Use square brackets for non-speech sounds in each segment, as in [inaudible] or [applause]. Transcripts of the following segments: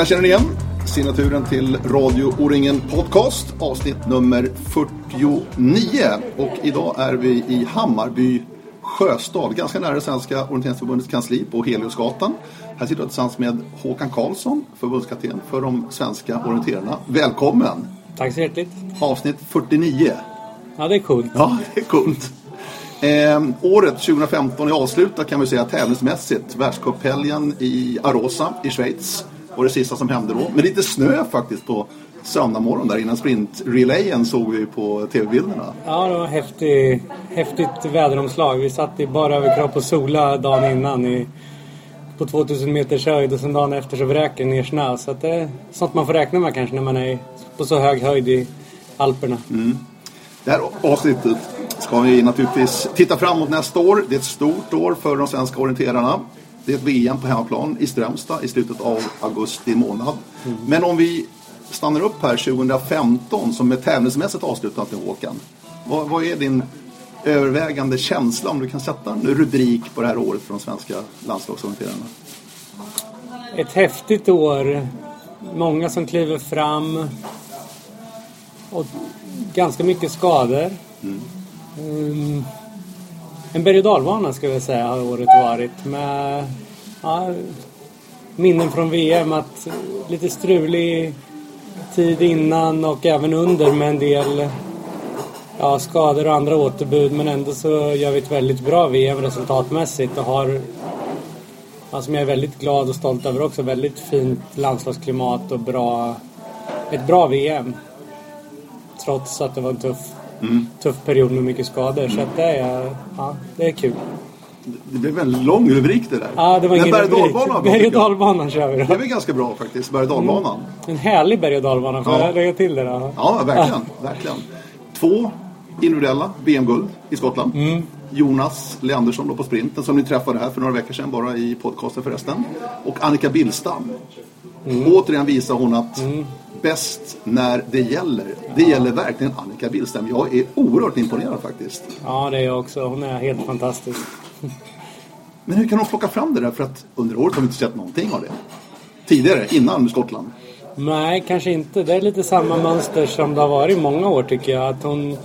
Där känner ni igen. Signaturen till Radio O-ringen Podcast, avsnitt nummer 49. Och idag är vi i Hammarby Sjöstad, ganska nära Svenska orienteringsförbundets kansli på Heliosgatan. Här sitter jag tillsammans med Håkan Karlsson, förbundskapten för de svenska orienterarna. Välkommen! Tack så hjärtligt. Avsnitt 49. Ja, det är coolt. Ja, det är coolt. Eh, året 2015 är avslutat kan vi säga tävlingsmässigt. Världscuphelgen i Arosa i Schweiz var det sista som hände då. Men lite snö faktiskt på söndag morgon där innan sprintrelayen såg vi på tv-bilderna. Ja, det var häftig, häftigt väderomslag. Vi satt i bara överkropp och sola dagen innan i, på 2000 meters höjd och sen dagen efter så vräker ner snö. Så det är sånt man får räkna med kanske när man är på så hög höjd i Alperna. Mm. Det här avsnittet ska vi naturligtvis titta framåt nästa år. Det är ett stort år för de svenska orienterarna. Det är ett VM på hemmaplan i Strömstad i slutet av augusti månad. Mm. Men om vi stannar upp här 2015 som är tävlingsmässigt avslutat med Håkan. Vad, vad, är din övervägande känsla om du kan sätta en rubrik på det här året för de svenska landslagsorienterarna? Ett häftigt år. Många som kliver fram. Och ganska mycket skador. Mm. Um, en berg och dalbana skulle jag säga har året varit. Med ja, minnen från VM att lite strulig tid innan och även under med en del ja, skador och andra återbud. Men ändå så gör vi ett väldigt bra VM resultatmässigt och har ja, som jag är väldigt glad och stolt över också. Väldigt fint landslagsklimat och bra, ett bra VM. Trots att det var en tuff, mm. tuff period med mycket skador. Mm. Så att det, är, ja, det är kul. Det blev en lång rubrik det där. Ja, det var ingen berg och Berg och dalbanan kör vi då. Det är väl ganska bra faktiskt, berg och dalbanan. Mm. En härlig berg och dalbana, får ja. jag lägga till det då? Ja, verkligen. verkligen. Två individuella VM-guld i Skottland. Mm. Jonas Leandersson då på sprinten som ni träffade här för några veckor sedan bara i podcasten förresten. Och Annika Billstam. Mm. Återigen visar hon att mm. Bäst när det gäller. Det gäller verkligen Annika Billstam. Jag är oerhört imponerad faktiskt. Ja, det är jag också. Hon är helt fantastisk. [laughs] Men hur kan hon plocka fram det där? För att under året har vi inte sett någonting av det. Tidigare, innan Skottland. Nej, kanske inte. Det är lite samma mönster som det har varit i många år tycker jag. Att hon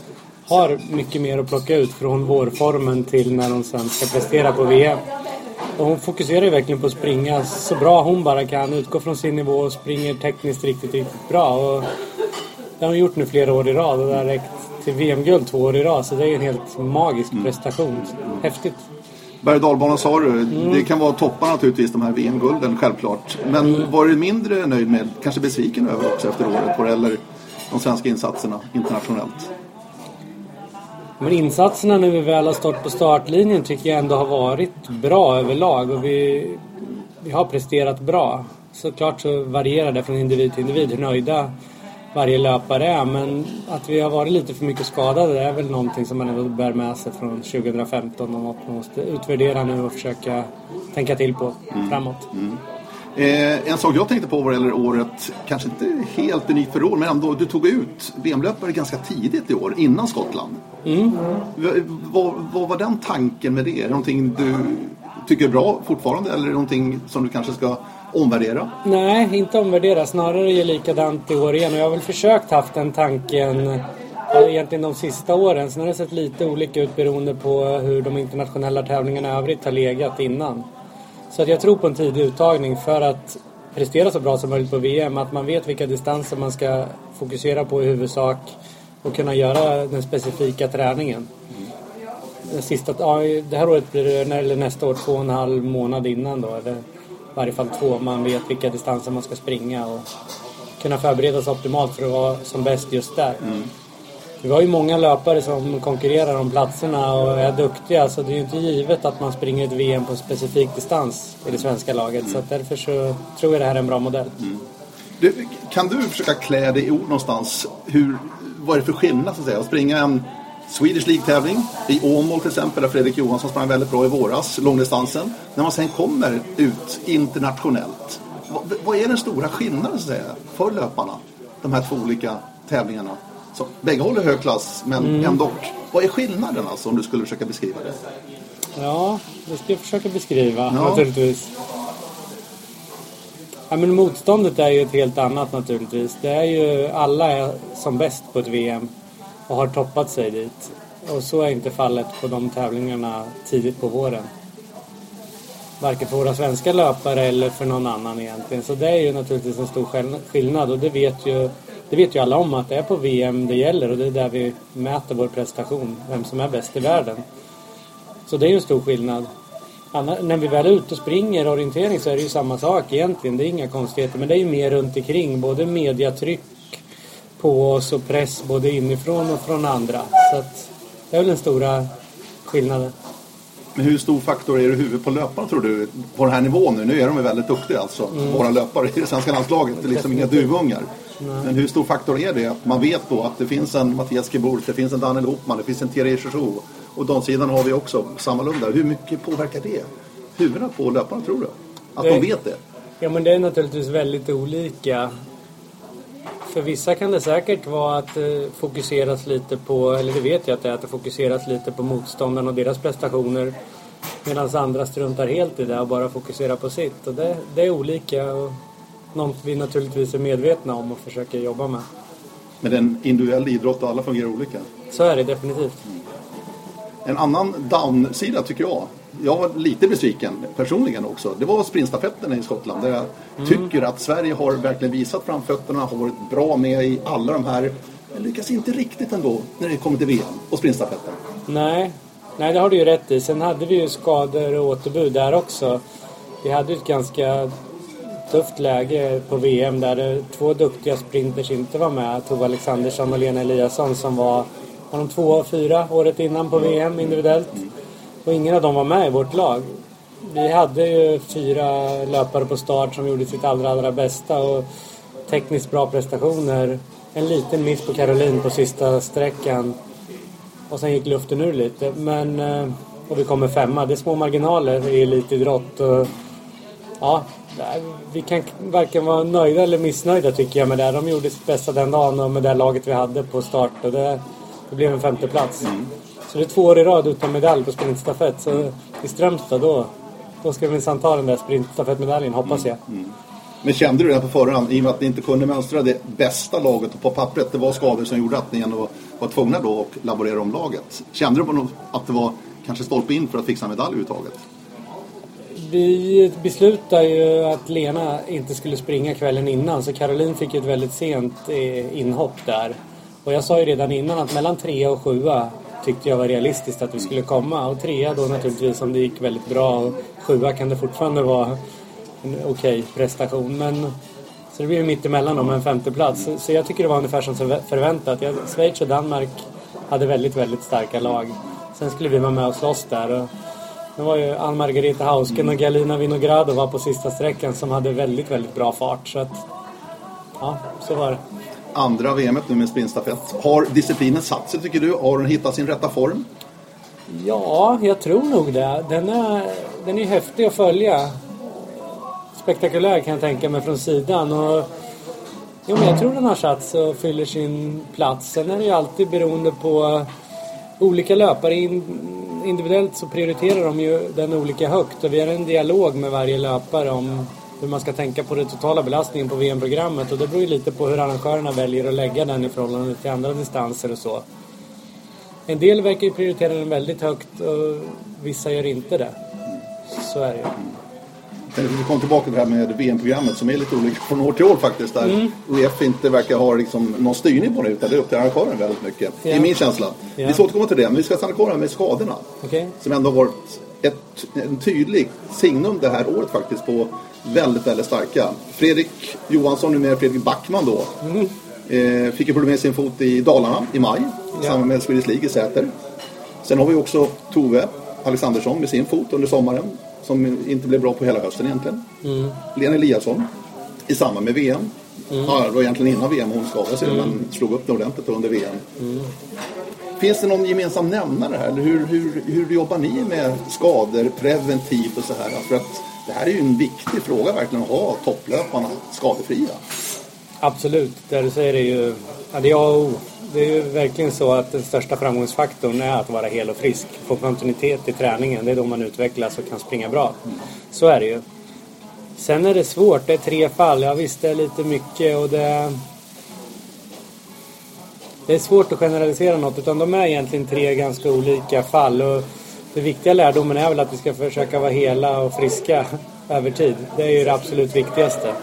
har mycket mer att plocka ut från vårformen till när hon sen ska prestera på VM. Och hon fokuserar ju verkligen på att springa så bra hon bara kan. Utgå från sin nivå och springer tekniskt riktigt, riktigt bra. Och det har hon gjort nu flera år i rad och det har räckt till VM-guld två år i rad. Så det är en helt magisk mm. prestation. Häftigt. Berg och sa du. Mm. Det kan vara toppar naturligtvis, de här VM-gulden, självklart. Men mm. var du mindre nöjd med, kanske besviken över också efter året? På eller de svenska insatserna internationellt? Men insatserna när vi väl har stått på startlinjen tycker jag ändå har varit bra överlag och vi, vi har presterat bra. Såklart så varierar det från individ till individ hur nöjda varje löpare är men att vi har varit lite för mycket skadade är väl någonting som man ändå bär med sig från 2015 och något man måste utvärdera nu och försöka tänka till på mm. framåt. Mm. Eh, en sak jag tänkte på vad det gäller året, kanske inte helt unikt för år, men ändå, du tog ut VM-löpare ganska tidigt i år, innan Skottland. Mm. Vad, vad var den tanken med det? Är det någonting du tycker är bra fortfarande eller är det någonting som du kanske ska omvärdera? Nej, inte omvärdera. Snarare är det likadant i år igen. Och jag har väl försökt haft den tanken egentligen de sista åren. Sen har det sett lite olika ut beroende på hur de internationella tävlingarna i övrigt har legat innan. Så att jag tror på en tidig uttagning för att prestera så bra som möjligt på VM. Att man vet vilka distanser man ska fokusera på i huvudsak och kunna göra den specifika träningen. Mm. sista, ja, det här året blir det, eller nästa år, två och en halv månad innan då. Eller i varje fall två. Man vet vilka distanser man ska springa och kunna förbereda sig optimalt för att vara som bäst just där. Mm. Vi har ju många löpare som konkurrerar om platserna och är duktiga så det är ju inte givet att man springer ett VM på en specifik distans i det svenska laget. Mm. Så därför så tror jag det här är en bra modell. Mm. Du, kan du försöka klä dig i ord någonstans? Hur, vad är det för skillnad så att säga? Att springa en Swedish League-tävling i Åmål till exempel där Fredrik Johansson sprang väldigt bra i våras, långdistansen. När man sen kommer ut internationellt. Vad, vad är den stora skillnaden så att säga för löparna? De här två olika tävlingarna. Så, bägge håller hög klass, men mm. ändå. Vad är skillnaden alltså, om du skulle försöka beskriva det? Ja, det ska jag försöka beskriva ja. naturligtvis. Ja, men motståndet är ju ett helt annat naturligtvis. Det är ju alla är som bäst på ett VM och har toppat sig dit. Och så är inte fallet på de tävlingarna tidigt på våren. Varken för våra svenska löpare eller för någon annan egentligen. Så det är ju naturligtvis en stor skillnad och det vet ju, det vet ju alla om att det är på VM det gäller och det är där vi mäter vår prestation. Vem som är bäst i världen. Så det är ju en stor skillnad. Annars, när vi väl är ute och springer orientering så är det ju samma sak egentligen. Det är inga konstigheter. Men det är ju mer runt omkring. Både mediatryck på oss och press både inifrån och från andra. Så att det är väl den stora skillnaden. Men hur stor faktor är det huvudet på löparna tror du? På den här nivån nu. Nu är de väldigt duktiga alltså. Mm. Våra löpare i det svenska landslaget. Det är liksom inga duvungar. Men hur stor faktor är det? Att man vet då att det finns en Mattias Geburt, det finns en Daniel Hopman, det finns en Thierry Chouchou. Och damsidan har vi också sammalunda. Hur mycket påverkar det huvudena på löparna tror du? Att det, de vet det? Ja men det är naturligtvis väldigt olika. För vissa kan det säkert vara att eh, fokuseras lite på, eller det vet jag att det är, att det fokuseras lite på motståndarna och deras prestationer. Medan andra struntar helt i det och bara fokuserar på sitt. Och det, det är olika och något vi naturligtvis är medvetna om och försöker jobba med. Men det är en individuell idrott och alla fungerar olika? Så är det definitivt. En annan downsida tycker jag, jag var lite besviken personligen också. Det var sprintstafetterna i Skottland där jag mm. tycker att Sverige har verkligen visat framfötterna, har varit bra med i alla de här. Jag lyckas inte riktigt ändå när det kommer till VM och sprintstafetten. Nej, Nej det har du ju rätt i. Sen hade vi ju skador och återbud där också. Vi hade ett ganska tufft läge på VM där två duktiga sprinters inte var med. Tove Alexandersson och Lena Eliasson som var var de två och fyra året innan på VM individuellt. Och ingen av dem var med i vårt lag. Vi hade ju fyra löpare på start som gjorde sitt allra, allra bästa och tekniskt bra prestationer. En liten miss på Caroline på sista sträckan. Och sen gick luften ur lite. Men, eh, och vi kommer femma. Det är små marginaler i elitidrott. Och, ja, vi kan varken vara nöjda eller missnöjda tycker jag med det. De gjorde sitt bästa den dagen och med det laget vi hade på start. Och det, det blev en femteplats. Mm. Så det är två år i rad utan medalj på sprintstafett. Så i Strömstad då, då ska vi minsann ta den där sprintstafettmedaljen, hoppas jag. Mm. Men kände du det på förhand, i och med att ni inte kunde mönstra det bästa laget och på pappret, det var skador som gjorde att ni ändå var tvungna då att laborera om laget. Kände du att det var kanske stolpe in för att fixa medalj överhuvudtaget? Vi beslutade ju att Lena inte skulle springa kvällen innan så Caroline fick ett väldigt sent eh, inhopp där. Och jag sa ju redan innan att mellan trea och sjua tyckte jag var realistiskt att vi skulle komma. Och trea då naturligtvis om det gick väldigt bra. Och sjua kan det fortfarande vara en okej okay prestation. Men, så det blir mitt emellan om en femteplats. Så jag tycker det var ungefär som förväntat. Schweiz och Danmark hade väldigt, väldigt starka lag. Sen skulle vi vara med och slåss där. Och det var ju Ann-Margareta Hausken och Galina Vinogradova på sista sträckan som hade väldigt, väldigt bra fart. Så att, ja, så var det andra VM nu med sprintstafett. Har disciplinen satt sig tycker du? Har den hittat sin rätta form? Ja, jag tror nog det. Den är, den är häftig att följa. Spektakulär kan jag tänka mig från sidan. Och, jo, men jag tror den har satt sig och fyller sin plats. Sen är det ju alltid beroende på olika löpare individuellt så prioriterar de ju den olika högt och vi har en dialog med varje löpare om hur man ska tänka på den totala belastningen på VM-programmet och det beror ju lite på hur arrangörerna väljer att lägga den i förhållande till andra distanser och så. En del verkar ju prioritera den väldigt högt och vissa gör inte det. Så är det ju. Vi kommer tillbaka till det här med VM-programmet som är lite olika från år till år faktiskt. Där mm. Inte verkar ha liksom någon styrning på det utan det är upp till arrangören väldigt mycket. Ja. Det är min känsla. Ja. Vi ska återkomma till det men vi ska stanna kvar här med skadorna. Okay. Som ändå har varit ett, en tydlig signum det här året faktiskt på väldigt, väldigt starka. Fredrik Johansson, numera Fredrik Backman då. Mm. Eh, fick ju problem med sin fot i Dalarna i maj. Ja. Samma med Swedish League i Säter. Sen har vi också Tove Alexandersson med sin fot under sommaren. Som inte blev bra på hela hösten egentligen. Mm. Lena Eliasson i samband med VM. Mm. Ja, det var egentligen innan VM hon skadade sig mm. men slog upp det ordentligt under VM. Mm. Finns det någon gemensam nämnare här? Hur, hur, hur jobbar ni med skador preventivt och så här? För att det här är ju en viktig fråga verkligen att ha topplöparna skadefria. Absolut, det du säger är ju ja, det, är, det är ju verkligen så att den största framgångsfaktorn är att vara hel och frisk. Få kontinuitet i träningen, det är då man utvecklas och kan springa bra. Så är det ju. Sen är det svårt. Det är tre fall. Jag visste lite mycket och det... Det är svårt att generalisera något utan de är egentligen tre ganska olika fall. Och det viktiga lärdomen är väl att vi ska försöka vara hela och friska [laughs] över tid. Det är ju det absolut viktigaste.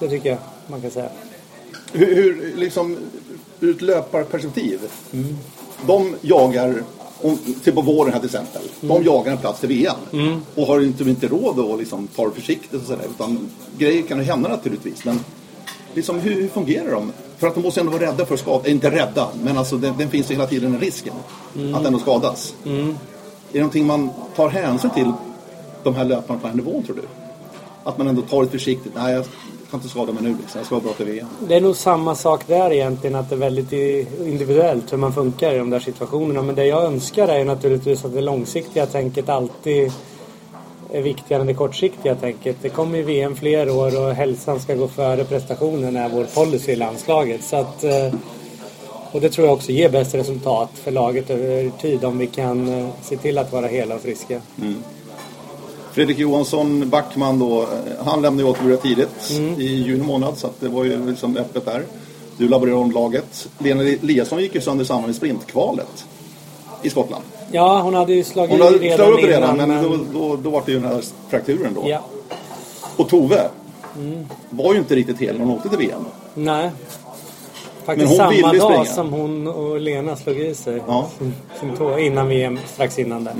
Det tycker jag man kan säga. Hur, hur liksom, ur ett löparperspektiv. De jagar, om, till på våren här till exempel. De jagar en plats till VM. Och har inte, inte råd att liksom, ta det försiktigt och sådär. Utan grejer kan ju hända naturligtvis. Men liksom, hur, hur fungerar de? För att de måste ändå vara rädda för att skada. Eh, inte rädda, men alltså den, den finns ju hela tiden en risken. Att ändå skadas. Är det någonting man tar hänsyn till de här löparna på den här nivån tror du? Att man ändå tar det försiktigt. Nej, jag kan inte skada mig nu liksom. Jag ska vara bra till VM. Det är nog samma sak där egentligen, att det är väldigt individuellt hur man funkar i de där situationerna. Men det jag önskar är naturligtvis att det långsiktiga tänket alltid är viktigare än det kortsiktiga tänket. Det kommer ju VM fler år och hälsan ska gå före prestationen är vår policy i landslaget. Så att, eh, och det tror jag också ger bäst resultat för laget över tid om vi kan eh, se till att vara hela och friska. Fredrik Johansson, Backman då, eh, han lämnade ju åter tidigt Mm. i juni månad så att det var ju liksom öppet där. Du laborerade om laget. Lena Eliasson gick ju sönder samman i sprintkvalet i Skottland. Ja, hon hade ju slagit Hon hade redan slagit upp redan innan, men då, då, då var det ju den här frakturen då. Ja, Och Tove Mm. var ju inte riktigt hel när hon åkte till VM. nej. Men Faktiskt samma dag springa. som hon och Lena slog i sig Ja. sin, sin tå innan VM, strax innan där.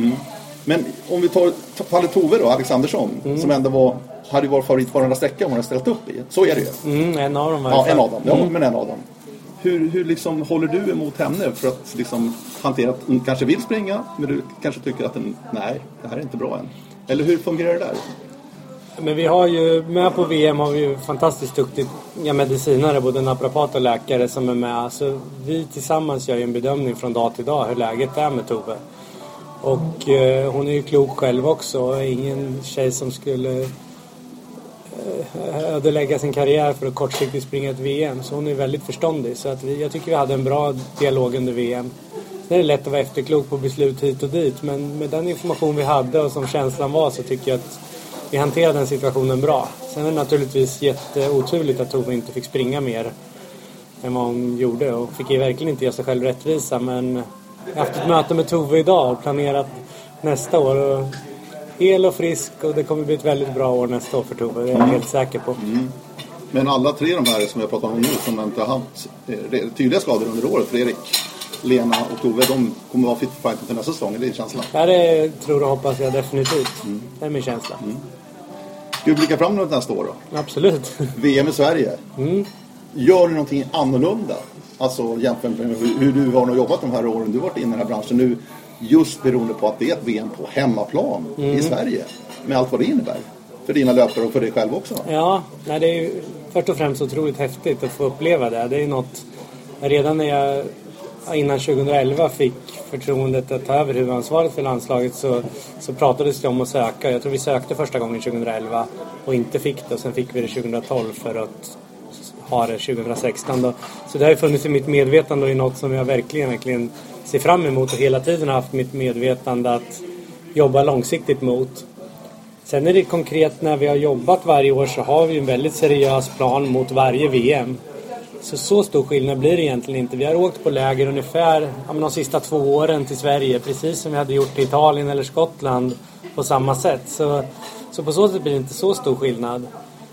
Men om vi tar fallet Tove då, Alexandersson, Mm. som ändå var, hade varit favorit på varenda sträcka hon hade ställt upp i. Så är det ju. Mm, en av dem Ja, en av dem. Ja, Mm. men en av dem. Hur, hur liksom håller du emot henne för att liksom hantera att hon kanske vill springa, men du kanske tycker att den, nej, det här är inte bra än. Eller hur fungerar det där? Men vi har ju, med på VM har vi ju fantastiskt duktiga medicinare, både naprapat och läkare som är med. Så vi tillsammans gör ju en bedömning från dag till dag hur läget är med Tove. Och eh, hon är ju klok själv också. Ingen tjej som skulle eh, ödelägga sin karriär för att kortsiktigt springa ett VM. Så hon är väldigt förståndig. Så att vi, jag tycker vi hade en bra dialog under VM. Sen är det lätt att vara efterklok på beslut hit och dit. Men med den information vi hade och som känslan var så tycker jag att vi hanterade den situationen bra. Sen är det naturligtvis jätteoturligt att Tove inte fick springa mer än vad hon gjorde och fick ju verkligen inte göra sig själv rättvisa men jag har haft ett möte med Tove idag och planerat nästa år. Och hel och frisk och det kommer bli ett väldigt bra år nästa år för Tove, det är jag helt säker på. Men alla tre de här som jag pratar om nu som inte har haft eh, tydliga skador under året, Fredrik, Lena och Tove, de kommer vara fit for fight till nästa säsong, är det känslan? Ja, det tror och hoppas jag definitivt. Det är min känsla. Ska vi blicka fram mot nästa år då? Absolut. [laughs] VM i Sverige. Gör du någonting annorlunda? Alltså jämfört med hur, hur du har jobbat de här åren du varit inne i den här branschen nu. Just beroende på att det är ett VM på hemmaplan i Sverige. Med allt vad det innebär. För dina löpare och för dig själv också. Ja, nej, det är ju först och främst otroligt häftigt att få uppleva det. Det är ju något... Redan när jag innan 2011 fick förtroendet att ta över huvudansvaret för landslaget så, så pratades det om att söka. Jag tror vi sökte första gången 2011 och inte fick det. Och sen fick vi det 2012 för att ha det 2016. Då. Så det har ju funnits i mitt medvetande och är något som jag verkligen, verkligen ser fram emot och hela tiden har haft mitt medvetande att jobba långsiktigt mot. Sen är det konkret när vi har jobbat varje år så har vi en väldigt seriös plan mot varje VM. Så så stor skillnad blir det egentligen inte. Vi har åkt på läger ungefär ja, de sista två åren till Sverige precis som vi hade gjort i Italien eller Skottland på samma sätt. Så, så på så sätt blir det inte så stor skillnad.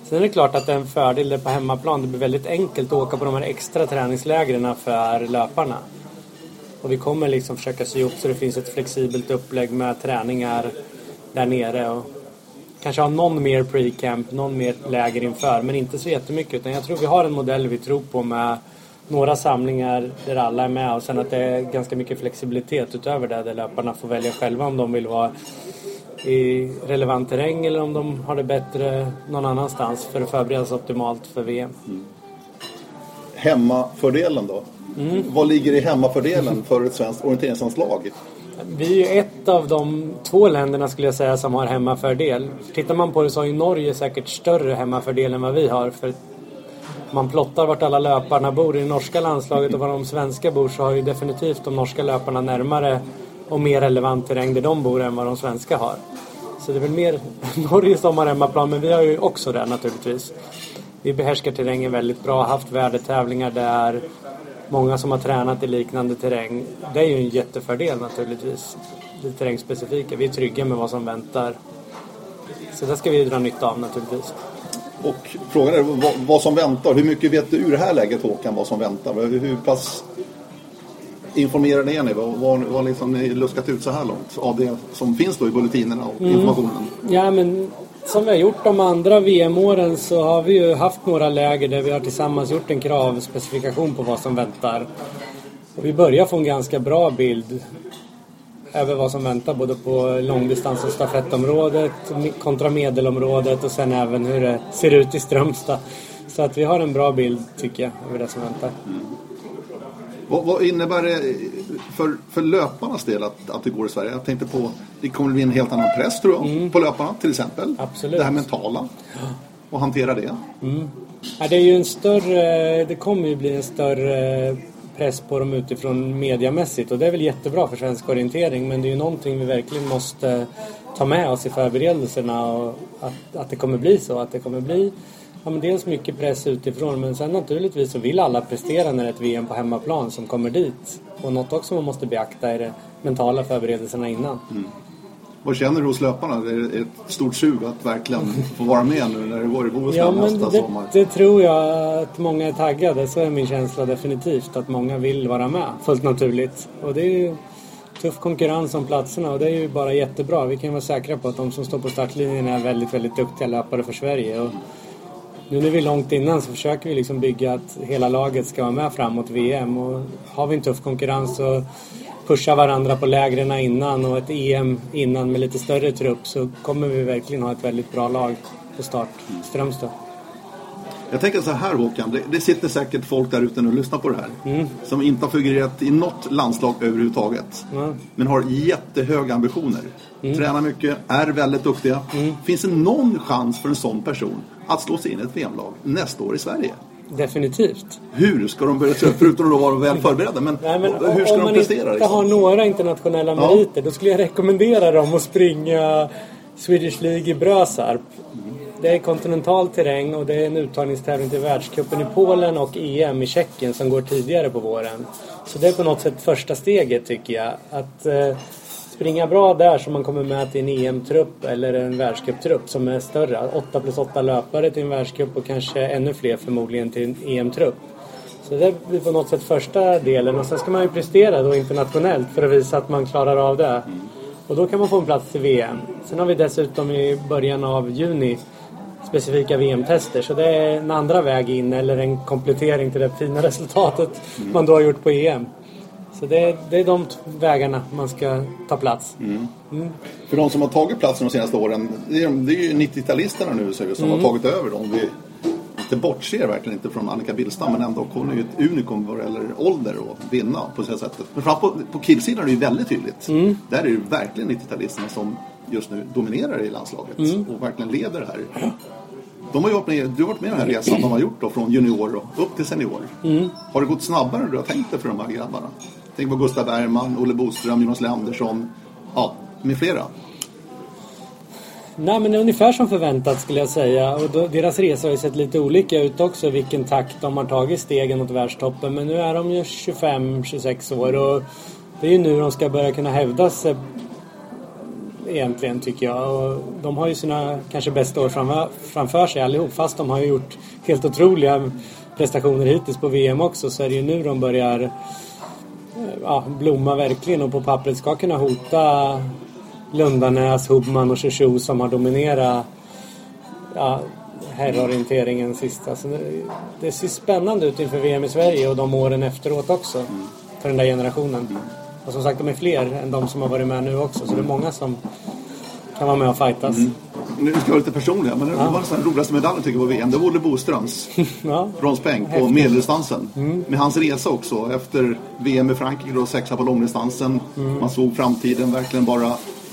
Sen är det klart att det är en fördel där på hemmaplan. Det blir väldigt enkelt att åka på de här extra träningslägren för löparna. Och vi kommer liksom försöka sy ihop så det finns ett flexibelt upplägg med träningar där nere. Och kanske ha någon mer pre-camp, någon mer läger inför. Men inte så jättemycket. Utan jag tror vi har en modell vi tror på med några samlingar där alla är med och sen att det är ganska mycket flexibilitet utöver det där löparna får välja själva om de vill vara i relevant terräng eller om de har det bättre någon annanstans för att förbereda sig optimalt för VM. Hemmafördelen då? Vad ligger i hemmafördelen för ett svenskt orienteringslandslag? Vi är ju ett av de två länderna skulle jag säga som har hemmafördel. Tittar man på det så har ju Norge säkert större hemmafördel än vad vi har. För man plottar vart alla löparna bor i det norska landslaget och var de svenska bor så har ju definitivt de norska löparna närmare och mer relevant terräng där de bor än vad de svenska har. Så det är väl mer [laughs] Norge som har hemmaplan, men vi har ju också det naturligtvis. Vi behärskar terrängen väldigt bra, haft värdetävlingar där. Många som har tränat i liknande terräng. Det är ju en jättefördel naturligtvis. Det terrängspecifika. Vi är trygga med vad som väntar. Så det ska vi dra nytta av naturligtvis. Och frågan är vad, vad som väntar. Hur mycket vet du i det här läget Håkan vad som väntar? Hur, hur pass informerade är ni? Vad, vad, vad liksom ni luskat ut så här långt av det som finns då i bulletinerna och informationen? Ja, men som vi har gjort de andra VM-åren så har vi ju haft några läger där vi har tillsammans gjort en kravspecifikation på vad som väntar. Och vi börjar få en ganska bra bild över vad som väntar både på långdistans och stafettområdet kontra medelområdet och sen även hur det ser ut i Strömstad. Så att vi har en bra bild tycker jag över det som väntar. Vad, vad innebär det för, för löparnas del att, att det går i Sverige? Jag tänkte på, det kommer bli en helt annan press tror jag, på löparna till exempel. Absolut. Det här mentala. Och hantera det. Ja, det är ju en större, det kommer ju bli en större press på dem utifrån mediamässigt och det är väl jättebra för svensk orientering men det är ju någonting vi verkligen måste ta med oss i förberedelserna och att, att det kommer bli så. Att det kommer bli ja, men dels mycket press utifrån men sen naturligtvis så vill alla prestera när det är ett VM på hemmaplan som kommer dit. Och något också man måste beakta är de mentala förberedelserna innan. Vad känner du hos löparna? Det är ett stort sug att verkligen få vara med nu när det går i Ja, Bohuslän men nästa det, sommar. det tror jag att många är taggade. Så är min känsla definitivt. Att många vill vara med. Fullt naturligt. Och det är ju tuff konkurrens om platserna och det är ju bara jättebra. Vi kan vara säkra på att de som står på startlinjen är väldigt, väldigt duktiga löpare för Sverige. Och nu när vi är långt innan så försöker vi liksom bygga att hela laget ska vara med framåt VM. Och har vi en tuff konkurrens och pushar varandra på lägren innan och ett EM innan med lite större trupp så kommer vi verkligen ha ett väldigt bra lag på start. Strömstad. Jag tänker så här Håkan, det, det sitter säkert folk där ute och lyssnar på det här. Som inte har figurerat i något landslag överhuvudtaget. Mm. Men har jättehöga ambitioner. Tränar mycket, är väldigt duktiga. Finns det någon chans för en sån person att slå sig in i ett VM-lag nästa år i Sverige? Definitivt. Hur ska de börja förutom att vara väl förberedda? Men, Nej, men hur ska om de man prestera? inte Liksom? har några internationella Ja. meriter då skulle jag rekommendera dem att springa Swedish League i Brösarp. Det är kontinental terräng och det är en uttagningstävling till världscupen i Polen och EM i Tjeckien som går tidigare på våren. Så det är på något sätt första steget tycker jag. Att eh, springa bra där så man kommer med till en EM-trupp eller en världscuptrupp som är större. 8 plus 8 löpare till en världscup och kanske ännu fler förmodligen till en EM-trupp. Så det blir på något sätt första delen och sen ska man ju prestera då internationellt för att visa att man klarar av det. Och då kan man få en plats till VM. Sen har vi dessutom i början av juni specifika VM-tester. Så det är en andra väg in eller en komplettering till det fina [laughs] resultatet man då har gjort på EM. Så det är, det är de vägarna man ska ta plats. För de som har tagit platsen de senaste åren, det är, det är ju 90-talisterna nu så, som Mm. har tagit över dem. Vi inte bortser verkligen inte från Annika Billstam, men ändå hon är ju ett unikum vad gäller ålder och vinna på det sättet. Men framför på, på killsidan är det ju väldigt tydligt. Mm. Där är det ju verkligen 90-talisterna som just nu dominerar i landslaget Mm. och verkligen leder det här. De har ju varit med, du har varit med i den här resan de har gjort då, från junior och upp till senior. Mm. Har det gått snabbare än du har tänkt dig för de här grabbarna? Tänk på Gustav Bergman, Olle Boström, Jonas Leandersson, ja, med flera. Nej men ungefär som förväntat skulle jag säga. Och då, deras resa har ju sett lite olika ut också vilken takt de har tagit stegen mot världstoppen. Men nu är de ju 25-26 år och det är ju nu de ska börja kunna hävda sig egentligen tycker jag. Och de har ju sina kanske bästa år framför, framför sig allihop. Fast de har ju gjort helt otroliga prestationer hittills på VM också så är det ju nu de börjar eh, ja, blomma verkligen och på pappret ska kunna hota Lundanäs, Hubman och Shishu som har dominerat ja, herrorienteringen sista. Så alltså, det, det ser spännande ut inför VM i Sverige och de åren efteråt också. För den där generationen. Mm. Och som sagt, de är fler än de som har varit med nu också. Så det är många som kan vara med och fightas. Nu ska jag vara lite personliga, men det var nästan den roligaste medaljen tycker jag på VM. Det var Olle Boströms [laughs] Ja. bronspeng på medeldistansen. Med hans resa också. Efter VM i Frankrike då sexa på långdistansen. Man såg framtiden verkligen bara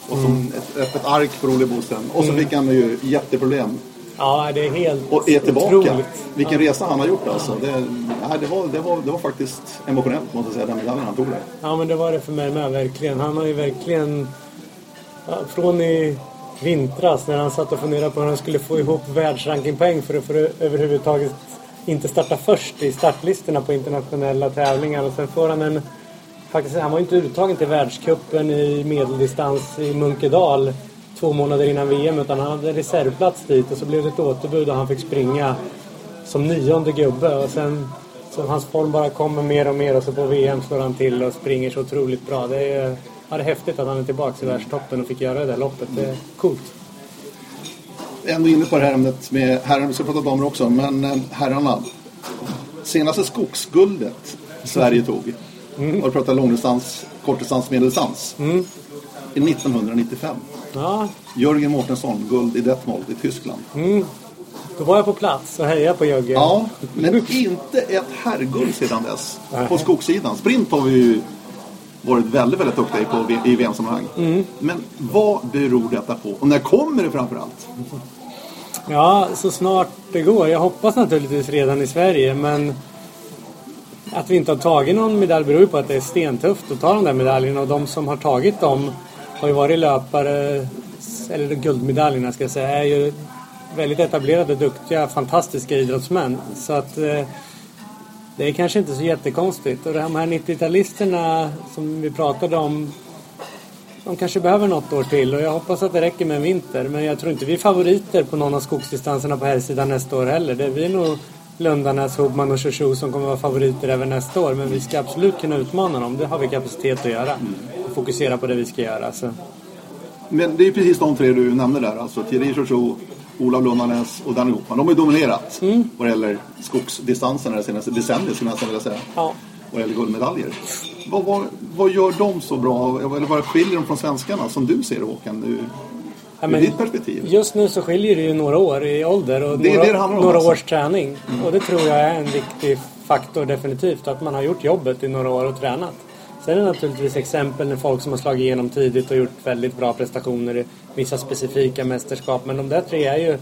och som ett öppet ark för Olle Boström. Och så fick han ju jätteproblem ja, det är helt och är tillbaka. otroligt. Vilken resa han har gjort alltså. Det, nej, det, var, det, var, det var faktiskt emotionellt måste jag säga, den medaljen han tog där. Ja men det var det för mig med verkligen. Han har ju verkligen ja, från i vintras när han satt och funderade på hur han skulle få ihop världsrankingpoäng för att för överhuvudtaget inte starta först i startlistorna på internationella tävlingar. Och sen får han en... Faktiskt, han var inte uttagen till världskuppen i medeldistans i Munkedal två månader innan VM utan han hade reservplats dit och så blev det ett återbud och han fick springa som nionde gubbe och sen så hans form bara kommer mer och mer och så på VM slår han till och springer så otroligt bra. Det är, ja, det är häftigt att han är tillbaka i världstoppen och fick göra det där loppet. Det är coolt. Ändå inne på det här ämnet med herrarna, vi ska prata damer också, men eh, herrarna. Senaste skogsguldet Sverige tog, mm. och du pratar långdistans, kortdistans, medeldistans. Mm. I 1995. Ja. Jörgen Mårtensson, guld i Detmold i Tyskland. Mm. Då var jag på plats och hejade på Jörgen. Ja, men inte ett herrguld sedan dess. På skogssidan. Sprint har vi ju varit väldigt, väldigt duktiga på i VM-sammanhang. Mm. Men vad beror detta på? Och när kommer det framförallt? Ja, så snart det går. Jag hoppas naturligtvis redan i Sverige, men att vi inte har tagit någon medalj beror ju på att det är stentufft att ta de där medaljerna och de som har tagit dem har ju varit löpare, eller guldmedaljerna ska jag säga, är ju väldigt etablerade, duktiga, fantastiska idrottsmän. Så att eh, det är kanske inte så jättekonstigt. Och de här 90-talisterna som vi pratade om de kanske behöver något år till och jag hoppas att det räcker med en vinter. Men jag tror inte vi är favoriter på någon av skogsdistanserna på herrsidan nästa år heller. Det blir nog Lundanäs, Hobman och Shoshu som kommer vara favoriter även nästa år. Men vi ska absolut kunna utmana dem. Det har vi kapacitet att göra. Och fokusera på det vi ska göra. Så. Men det är precis de tre du nämnde där. Alltså Thierry Shoshu, Olof Lundanäs och Danny Hopman. De har ju dominerat mm. vad gäller skogsdistanserna det senaste decenniet skulle jag nästan vilja säga. Ja. Vad gäller guldmedaljer. Vad, vad, vad, gör de så bra? Eller vad skiljer de från svenskarna som du ser Håkan? Nu, ja, men, ditt perspektiv? Just nu så skiljer det ju några år i ålder och det, några, det några alltså. års träning. Mm. Och det tror jag är en viktig faktor definitivt. Att man har gjort jobbet i några år och tränat. Sen är det naturligtvis exempel med folk som har slagit igenom tidigt och gjort väldigt bra prestationer i vissa specifika mästerskap. Men de där tre är ju,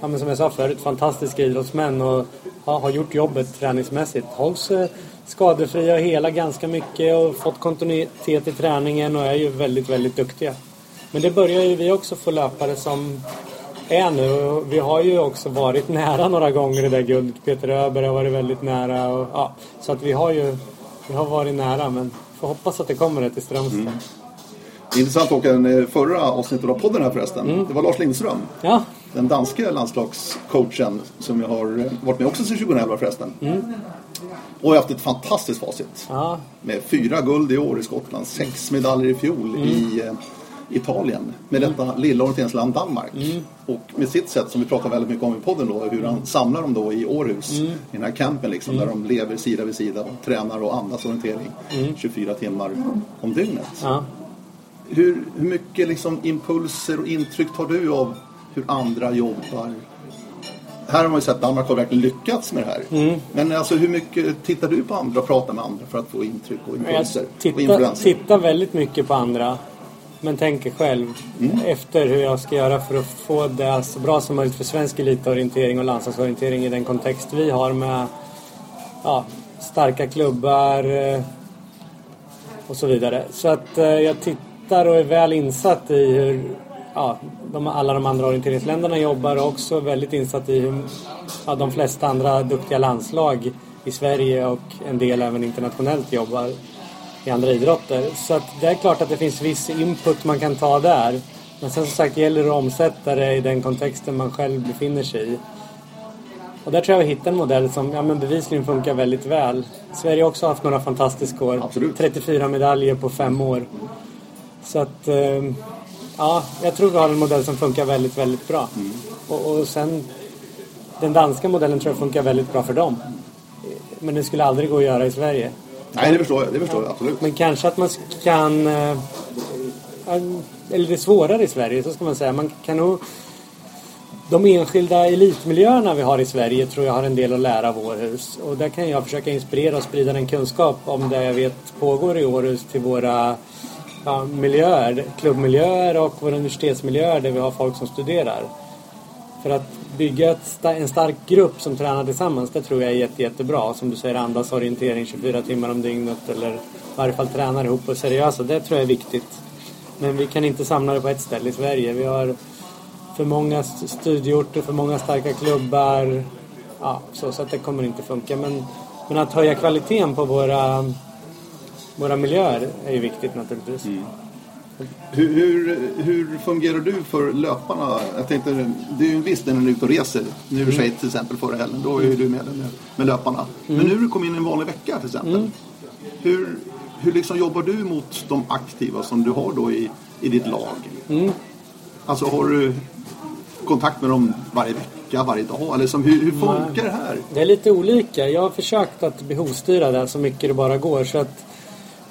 ja, men som jag sa förut, fantastiska idrottsmän och ja, har gjort jobbet träningsmässigt. Hålls eh, skadefria och hela ganska mycket och fått kontinuitet i träningen och är ju väldigt, väldigt duktiga. Men det börjar ju vi också få löpare som är nu. Vi har ju också varit nära några gånger det där guldet. Peter Öberg har varit väldigt nära. Och, ja, så att vi har ju vi har varit nära men får hoppas att det kommer ett i Strömstad. Mm. Intressant Håkan, förra avsnittet av podden här förresten. Mm. Det var Lars Lindström. Ja. Den danske landslagscoachen som jag har varit med också sedan 2011 förresten. Mm. Och har haft ett fantastiskt facit. Ja. Med fyra guld i år i Skottland, sex medaljer i fjol mm. i eh, Italien. Med mm. detta lilla orienteringsland Danmark. Mm. Och med sitt sätt som vi pratar väldigt mycket om i podden då, hur han samlar dem då i Århus. Mm. I den här campen liksom, där de lever sida vid sida och tränar och andas orientering 24 mm. timmar om dygnet. Ja. Hur, hur mycket liksom impulser och intryck tar du av hur andra jobbar? Här har man ju sett att Danmark har verkligen lyckats med det här. Mm. Men alltså hur mycket tittar du på andra och pratar med andra för att få intryck och impulser? Jag tittar, tittar väldigt mycket på andra. Men tänker själv mm. efter hur jag ska göra för att få det så bra som möjligt för svensk elitorientering och landslagsorientering i den kontext vi har med ja, starka klubbar eh, och så vidare. Så att eh, jag tittar och är väl insatt i hur ja, de, alla de andra orienteringsländerna jobbar och också väldigt insatt i hur ja, de flesta andra duktiga landslag i Sverige och en del även internationellt jobbar i andra idrotter. Så att det är klart att det finns viss input man kan ta där. Men sen som sagt gäller det att omsätta det i den kontexten man själv befinner sig i. Och där tror jag vi hittar en modell som ja, men bevisligen funkar väldigt väl. Sverige har också haft några fantastiska år. Absolut. 34 medaljer på fem år. Så att eh, ja, jag tror vi har en modell som funkar väldigt, väldigt bra. Mm. Och, och sen den danska modellen tror jag funkar väldigt bra för dem. Men det skulle aldrig gå att göra i Sverige. Nej, det förstår jag. Det förstår jag absolut. Men kanske att man kan... Eh, eller det är svårare i Sverige, så ska man säga. Man kan nog... De enskilda elitmiljöerna vi har i Sverige tror jag har en del att lära av Århus. Och där kan jag försöka inspirera och sprida den kunskap om det jag vet pågår i Århus till våra ja, miljöer, klubbmiljöer och våra universitetsmiljöer där vi har folk som studerar. För att bygga ett, en stark grupp som tränar tillsammans, det tror jag är jätte, jättebra. Som du säger, andas orientering 24 timmar om dygnet eller i varje fall tränar ihop och seriösa. Det tror jag är viktigt. Men vi kan inte samla det på ett ställe i Sverige. Vi har för många studieorter, för många starka klubbar. Ja, så, så att det kommer inte funka. Men, men att höja kvaliteten på våra, våra miljöer är ju viktigt naturligtvis. Mm. Hur, hur, hur, fungerar du för löparna? Jag tänkte, det är ju en viss när du är ute och reser. Nu i mm. Schweiz till exempel förra helgen, då är du med, med, med löparna. Mm. Men nu när du kommer in i en vanlig vecka till exempel. Mm. Hur, hur liksom jobbar du mot de aktiva som du har då i, i ditt lag? Mm. Alltså har du kontakt med dem varje vecka, varje dag? Eller som, hur, hur funkar det här? Det är lite olika. Jag har försökt att behovsstyra det så mycket det bara går. Så att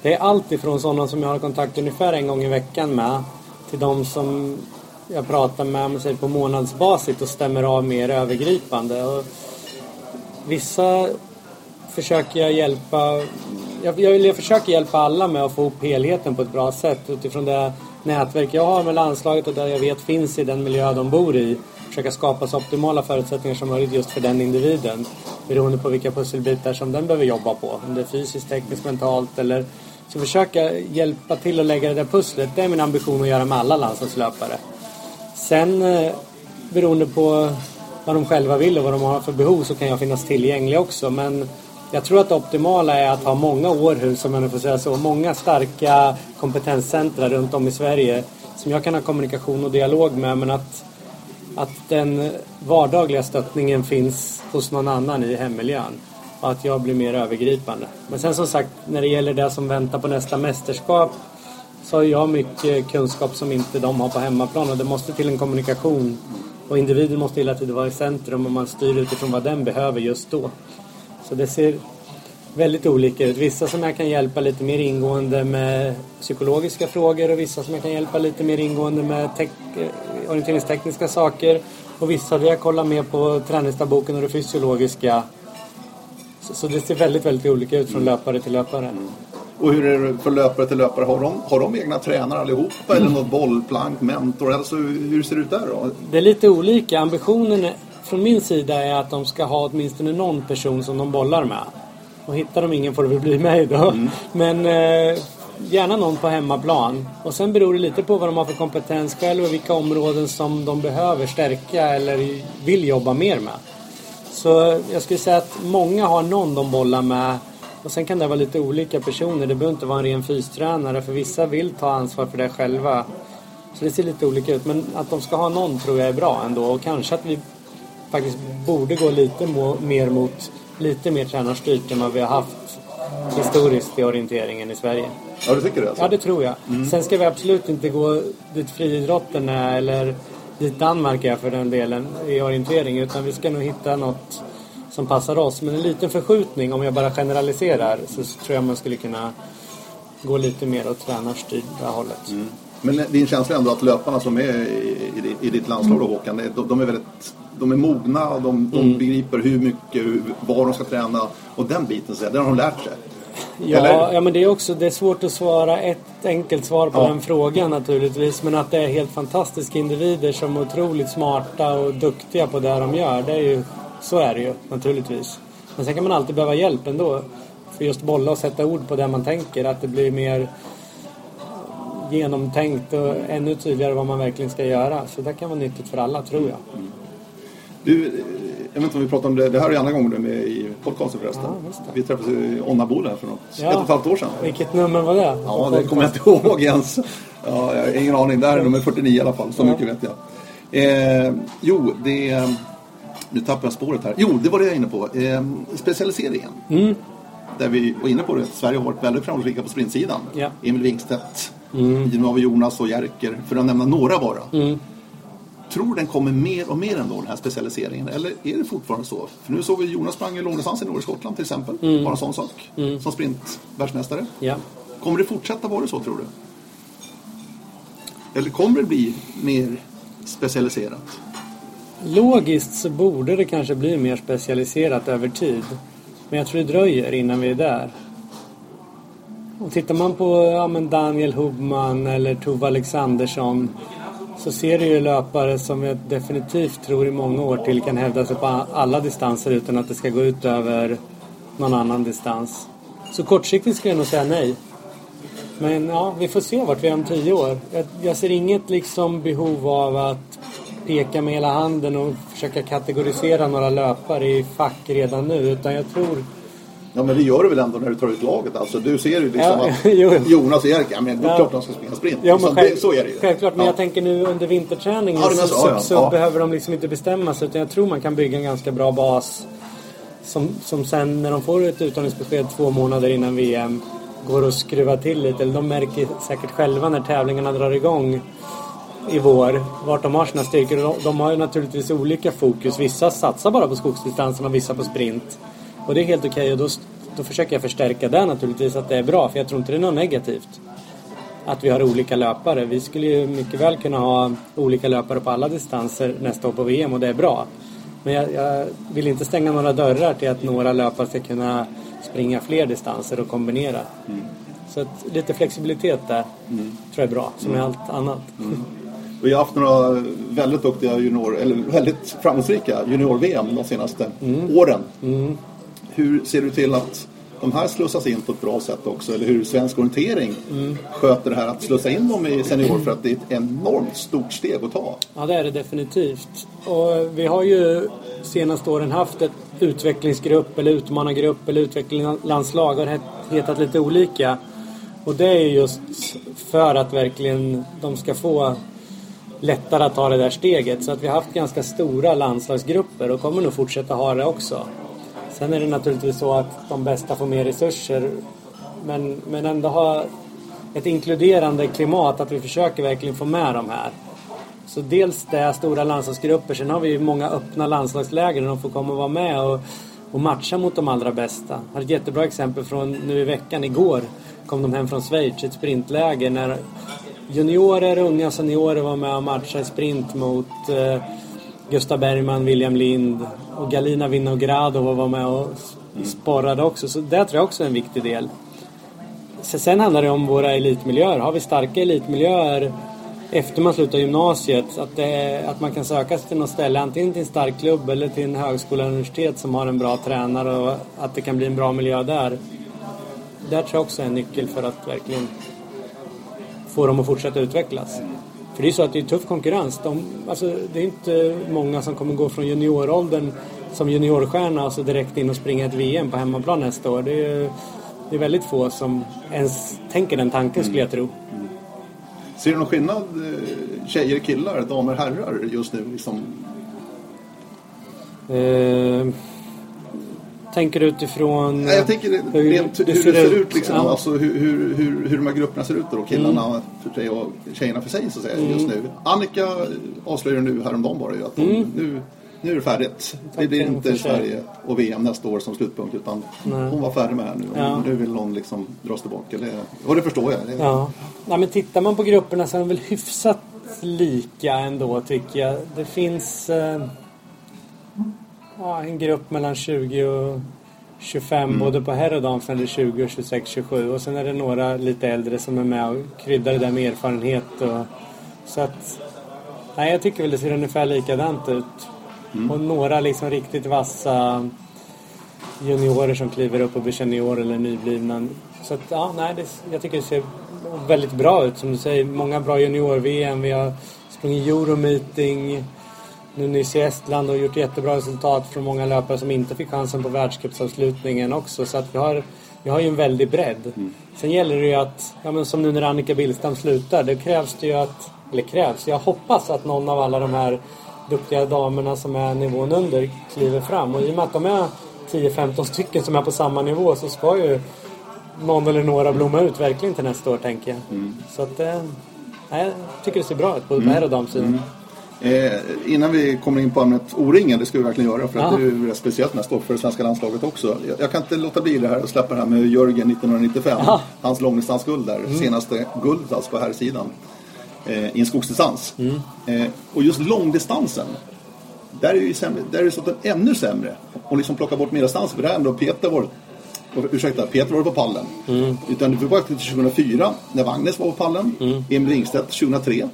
det är allt ifrån sådana som jag har kontakt ungefär en gång i veckan med till de som jag pratar med sig på månadsbasis och stämmer av mer övergripande. Och vissa försöker jag hjälpa jag, jag, jag försöker hjälpa alla med att få upp helheten på ett bra sätt utifrån det nätverk jag har med landslaget och där jag vet finns i den miljö de bor i. Försöka skapa så optimala förutsättningar som möjligt just för den individen. Beroende på vilka pusselbitar som den behöver jobba på. Om det är fysiskt, tekniskt, mentalt eller så försöka hjälpa till att lägga det där pusslet. Det är min ambition att göra med alla landslagslöpare. Sen eh, beroende på vad de själva vill och vad de har för behov så kan jag finnas tillgänglig också. Men jag tror att det optimala är att ha många Århus, om jag nu får säga så. Många starka kompetenscentra runt om i Sverige som jag kan ha kommunikation och dialog med. Men att, att den vardagliga stöttningen finns hos någon annan i hemmiljön. Och att jag blir mer övergripande. Men sen som sagt, när det gäller det som väntar på nästa mästerskap så har jag mycket kunskap som inte de har på hemmaplan och det måste till en kommunikation. Och individen måste hela tiden vara i centrum och man styr utifrån vad den behöver just då. Så det ser väldigt olika ut. Vissa som jag kan hjälpa lite mer ingående med psykologiska frågor och vissa som jag kan hjälpa lite mer ingående med eh, orienteringstekniska saker. Och vissa där jag kollar mer på träningsdagboken och det fysiologiska. Så, så, det ser väldigt, väldigt olika ut från löpare till löpare. Mm. Och hur är det för löpare till löpare? Har de, har de egna tränare allihopa mm. eller något bollplank, mentor? Alltså, hur ser det ut där då? Det är lite olika. Ambitionen från min sida är att de ska ha åtminstone någon person som de bollar med. Och hittar de ingen får det väl bli mig då. Mm. Men eh, gärna någon på hemmaplan. Och sen beror det lite på vad de har för kompetens själv och vilka områden som de behöver stärka eller vill jobba mer med. Så jag skulle säga att många har någon de bollar med. Och sen kan det vara lite olika personer. Det behöver inte vara en ren fystränare för vissa vill ta ansvar för det själva. Så det ser lite olika ut. Men att de ska ha någon tror jag är bra ändå. Och kanske att vi faktiskt borde gå lite mer mot lite mer tränarstyrt än vad vi har haft historiskt i orienteringen i Sverige. Ja, du tycker det? Alltså? Ja, det tror jag. Mm. Sen ska vi absolut inte gå dit friidrotten är eller dit Danmark är för den delen i orientering utan vi ska nog hitta något som passar oss. Men en liten förskjutning, om jag bara generaliserar, så tror jag man skulle kunna gå lite mer åt tränarstyrda hållet. Mm. Men din känsla är ändå att löparna som är i, i ditt landslag då Håkan, de, de är väldigt de är mogna, de, de mm. begriper hur mycket, var de ska träna och den biten, så det har de lärt sig. Ja, ja, men det är också det är svårt att svara ett enkelt svar på ja. den frågan naturligtvis. Men att det är helt fantastiska individer som är otroligt smarta och duktiga på det de gör. Det är ju, så är det ju naturligtvis. Men sen kan man alltid behöva hjälp ändå. För just bolla och sätta ord på det man tänker. Att det blir mer genomtänkt och ännu tydligare vad man verkligen ska göra. Så det kan vara nyttigt för alla, tror jag. Du, jag vet inte om vi pratar om det, det här är andra gången du är med i podcasten förresten. Ja, vi träffades i Onnabo där för något, ja. ett och ett halvt år sedan. Vilket nummer var det? Ja, det kommer jag inte [laughs] ihåg ens. Ja, jag har ingen aning, det här är nummer 49 i alla fall, så ja. mycket vet jag. Eh, jo, det... Nu tappar jag spåret här. Jo, det var det jag var inne på. Eh, specialiseringen. Mm. Där vi var inne på det. Sverige har varit väldigt framgångsrika på sprintsidan. Ja. Emil Wingstedt, mm. nu har vi Jonas och Jerker, för att nämna några bara. Mm tror den kommer mer och mer ändå, den här specialiseringen. Eller är det fortfarande så? För nu såg vi Jonas sprang i långdistans i norra Skottland till exempel. Mm. Bara en sån sak. Mm. Som sprintvärldsmästare. Ja. Kommer det fortsätta vara så tror du? Eller kommer det bli mer specialiserat? Logiskt så borde det kanske bli mer specialiserat över tid. Men jag tror det dröjer innan vi är där. Och tittar man på ja, Daniel Hubman eller Tove Alexandersson så ser du ju löpare som jag definitivt tror i många år till kan hävda sig på alla distanser utan att det ska gå ut över någon annan distans. Så kortsiktigt skulle jag nog säga nej. Men ja, vi får se vart vi är om tio år. Jag, jag ser inget liksom behov av att peka med hela handen och försöka kategorisera några löpare i fack redan nu. Utan jag tror... Ja men det gör du väl ändå när du tar ut laget? Alltså du ser ju liksom Ja, att jo, [laughs] jo. Jonas och Erik, ja men det är Ja. klart de ska springa sprint. Ja, Liksom, men själv, det, så är det ju. Självklart, men ja. jag tänker nu under vinterträningen så, så, så, behöver de liksom inte bestämma sig. Utan jag tror man kan bygga en ganska bra bas. Som, som sen när de får ett uttagningsbesked två månader innan VM går att skruva till lite. Eller de märker säkert själva när tävlingarna drar igång i vår vart de har sina styrkor. De, de har ju naturligtvis olika fokus. Vissa satsar bara på skogsdistansen och vissa på sprint. Och det är helt okej och då, då försöker jag förstärka det naturligtvis att det är bra. För jag tror inte det är något negativt att vi har olika löpare. Vi skulle ju mycket väl kunna ha olika löpare på alla distanser nästa år på VM och det är bra. Men jag, jag vill inte stänga några dörrar till att några löpare ska kunna springa fler distanser och kombinera. Så att lite flexibilitet där tror jag är bra, som med allt annat. Vi har haft några väldigt duktiga junior, eller väldigt framgångsrika junior-VM de senaste Mm. åren. Hur ser du till att de här slussas in på ett bra sätt också? Eller hur svensk orientering Mm. sköter det här att slussa in dem i senior? För att det är ett enormt stort steg att ta. Ja, det är det definitivt. Och vi har ju senaste åren haft ett utvecklingsgrupp eller utmanargrupp eller utvecklingslandslag har hetat lite olika. Och det är just för att verkligen de ska få lättare att ta det där steget. Så att vi har haft ganska stora landslagsgrupper och kommer nog fortsätta ha det också. Sen är det naturligtvis så att de bästa får mer resurser men, men ändå ha ett inkluderande klimat att vi försöker verkligen få med de här. Så dels det är stora landslagsgrupper, sen har vi ju många öppna landslagsläger där de får komma och vara med och, och matcha mot de allra bästa. Jag har ett jättebra exempel från nu i veckan, igår kom de hem från Schweiz, ett sprintläger när juniorer, unga seniorer var med och matchade i sprint mot eh, Gustav Bergman, William Lind och Galina Vinogradova var med och sporrade också. Så det tror jag också är en viktig del. Så Sen handlar det om våra elitmiljöer. Har vi starka elitmiljöer efter man slutar gymnasiet, att, det, att man kan söka sig till något ställe, antingen till en stark klubb eller till en högskola eller universitet som har en bra tränare och att det kan bli en bra miljö där. Där tror jag också är en nyckel för att verkligen få dem att fortsätta utvecklas. För det är så att det är tuff konkurrens. De, alltså, det är inte många som kommer gå från junioråldern som juniorstjärna och så direkt in och springa ett VM på hemmaplan nästa år. Det är, det är väldigt få som ens tänker den tanken skulle jag tro. Ser du någon skillnad eh, tjejer, killar, damer, herrar just nu? Liksom, Eh, tänker du utifrån... Nej, jag tänker det- hur rent hur det det ser ser ut? ut, liksom, Ja. Mm. alltså hur, hur, hur, hur de här grupperna ser ut då, killarna för sig och tjejerna för sig så att säga, just nu. Annika avslöjade nu häromdagen bara ju att hon, nu, nu är det färdigt. Det blir Mm. Inte. Sverige och VM nästa år som slutpunkt utan Nej. hon var färdig med det här nu. Ja. Nu vill hon liksom dras tillbaka. Det, och det förstår jag. Det, Ja. Nej, men tittar man på grupperna så är de väl hyfsat lika ändå tycker jag. Det finns eh, ja, en grupp mellan 20 och 25 både på herr och damsidan, 20 och 26, 27 och sen är det några lite äldre som är med och kryddar det där med erfarenhet och så att Nej, jag tycker väl det ser ungefär likadant ut. Och några liksom riktigt vassa juniorer som kliver upp och blir senior eller nyblivna. Så att, ja, nej, det, jag tycker det ser väldigt bra ut som du säger. Många bra junior-VM. Vi har sprungit Euromeeting nu nyss i Estland och gjort jättebra resultat från många löpare som inte fick chansen på världscupsavslutningen också. Så att vi har, vi har ju en väldig bredd. Sen gäller det ju att, ja men som nu när Annika Billstam slutar, det krävs det ju att, eller krävs, jag hoppas att någon av alla de här duktiga damerna som är nivån under kliver fram. Och i och med att de är 10-15 stycken som är på samma nivå så ska ju någon eller några blomma ut verkligen till nästa år tänker jag. Så att, eh, jag tycker det ser bra ut på herr och damsidan. Eh, innan vi kommer in på ämnet O-ringen, det ska vi verkligen göra för att Ja. det är ju rätt speciellt nästa år för det svenska landslaget också. Jag, jag kan inte låta bli det här och släppa det här med Jörgen 1995. Ja. Hans långdistansguld där, senaste guld alltså på här sidan eh, i en skogsdistans. Eh, och just långdistansen, där är ju sämre, där är det ännu sämre. Och liksom plocka bort medeldistansen, för där har ändå Peter varit och, Ursäkta, Peter var på pallen. Utan det var till 2004 när Wagnes var på pallen. Emil Ringstedt 2003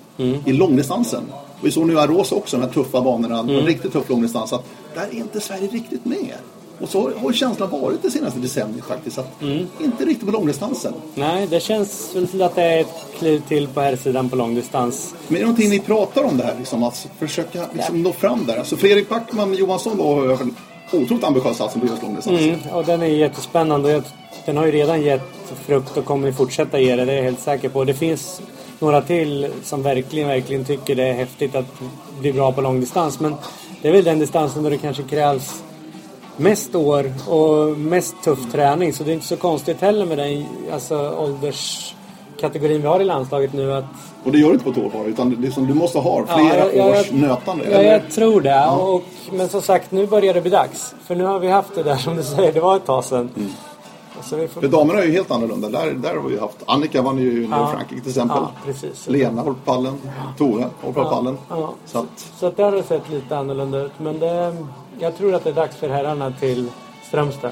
i långdistansen. Och vi såg nu Aros också, de här tuffa banorna. En riktigt tuff långdistans. Att där är inte Sverige riktigt med. Och så har känslan varit det senaste decenniet faktiskt. Att Inte riktigt på långdistansen. Nej, det känns väl som att det är ett kliv till på herrsidan på långdistans. Men är det någonting ni pratar om det här? Liksom, att försöka liksom, nå fram där? Alltså Fredrik Backman Johansson har ju en otroligt ambitiös satsning på just långdistans. Mm, och den är jättespännande. Den har ju redan gett frukt och kommer fortsätta ge det. Det är jag helt säker på. Det finns några till som verkligen, verkligen tycker det är häftigt att bli bra på långdistans. Men det är väl den distansen då det kanske krävs mest år och mest tuff träning. Så det är inte så konstigt heller med den alltså, ålderskategorin vi har i landslaget nu. Att, Och det gör du inte på ett år bara, utan det är som, du måste ha Ja, flera jag- jag- års nötande. ja, eller? jag tror det. Och, men som sagt, nu börjar det bli dags. För nu har vi haft det där som du säger, det var ett tag sedan. Så får... För damerna är ju helt annorlunda. Där, där har vi haft... Annika vann ju i Ja. Frankrike till exempel. Ja, precis. Lena håller på pallen. Tove håller på Ja, pallen. ja. Så att, Så att det har sett lite annorlunda ut. Men det, jag tror att det är dags för herrarna till Strömstad.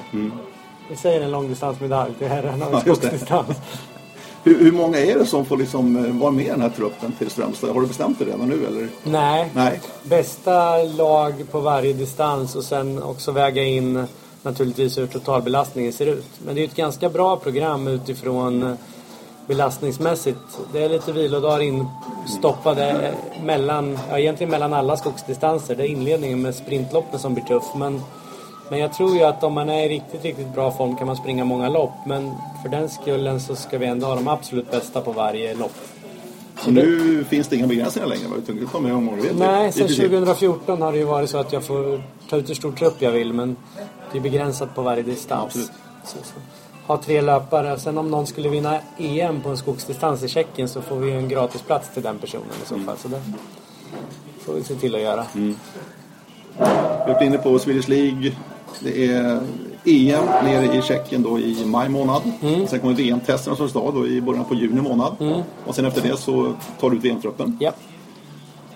Vi säger en långdistansmedalj till herrarna Ja, och det. skogsdistans. [laughs] hur, hur många är det som får liksom eh, vara med i den här truppen till Strömstad? Har du bestämt det redan nu eller? Nej. Nej. Bästa lag på varje distans och sen också väga in naturligtvis hur totalbelastningen ser ut. Men det är ett ganska bra program utifrån eh, belastningsmässigt. Det är lite vilodagar instoppade mellan, ja, egentligen mellan alla skogsdistanser. Det är inledningen med sprintloppen som blir tuff. Men, men jag tror ju att om man är i riktigt, riktigt bra form kan man springa många lopp. Men för den skullen så ska vi ändå ha de absolut bästa på varje lopp. Så nu finns det inga begränsningar längre va? Utan det kommer ihåg. vet du. Nej, sen princip. 2014 har det ju varit så att jag får ta ut hur stor trupp jag vill men det är begränsat på varje distans. Så, så. Ha tre löpare. Sen om någon skulle vinna EM på en skogsdistans i Tjeckien så får vi en gratisplats till den personen i så Mm. fall. Så det får vi se till att göra. Vi har varit inne på Swedish League. Det är EM nere i Tjeckien då i maj månad. Mm. Sen kommer VM-testerna som stad då i början på juni månad. Och sen efter det så tar du ut VM-truppen. Ja.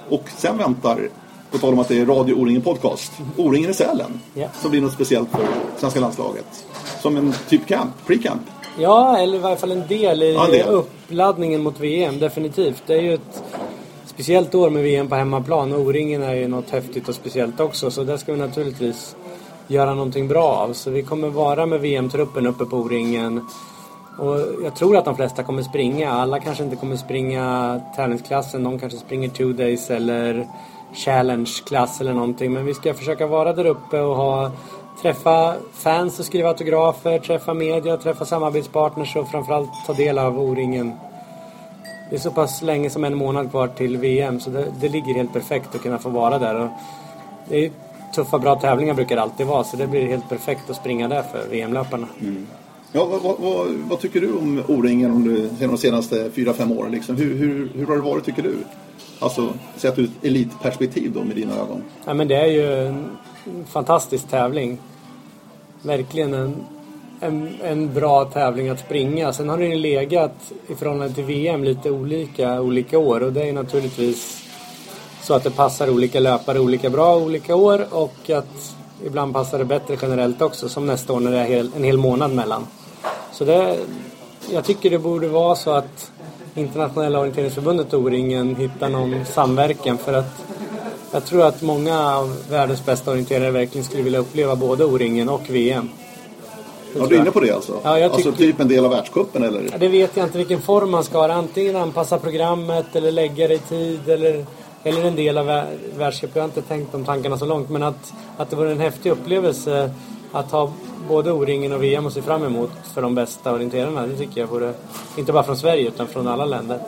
Och sen väntar, på tal om att det är Radio O-ringen Podcast, O-ringen i Sälen. Ja. Som blir något speciellt för svenska landslaget. Som en typ camp, pre-camp. ja, eller i varje fall en del i Ja, en del. uppladdningen mot VM. Definitivt. Det är ju ett speciellt år med VM på hemmaplan. Och O-ringen är ju något häftigt och speciellt också. Så där ska vi naturligtvis göra någonting bra av. Så vi kommer vara med VM-truppen uppe på O-ringen. Och jag tror att de flesta kommer springa. Alla kanske inte kommer springa tävlingsklassen. Någon kanske springer two days eller challenge-klass eller någonting. Men vi ska försöka vara där uppe och ha träffa fans och skriva autografer, träffa media, träffa samarbetspartners och framförallt ta del av O-ringen. Det är så pass länge som en månad kvar till VM så det, det ligger helt perfekt att kunna få vara där. Och det är tuffa, bra tävlingar brukar det alltid vara så det blir helt perfekt att springa där för VM-löparna. Mm. Ja, vad, vad, vad, vad tycker du om O-ringen de senaste fyra fem åren? Liksom? Hur, hur, hur har det varit tycker du? Alltså, sett ur ett elitperspektiv då med dina ögon. Ja, men det är ju en fantastisk tävling. Verkligen en, en, en bra tävling att springa. Sen har den ju legat i förhållande till VM lite olika olika år och det är naturligtvis så att det passar olika löpare olika bra olika år och att ibland passar det bättre generellt också som nästa år när det är en hel månad mellan. Så det, jag tycker det borde vara så att Internationella orienteringsförbundet och O-ringen hittar någon samverkan för att jag tror att många av världens bästa orienterare verkligen skulle vilja uppleva både O-ringen och VM. Ja, du är inne på det alltså? Ja, jag Alltså tycker- typ en del av världscupen eller? Ja, det vet jag inte vilken form man ska ha. Antingen anpassa programmet eller lägga det i tid eller, eller en del av vär- världscup. Jag har inte tänkt de tankarna så långt. Men att, att det vore en häftig upplevelse att ha både O-ringen och VM att se fram emot för de bästa orienterarna. Det tycker jag vore, inte bara från Sverige utan från alla länder.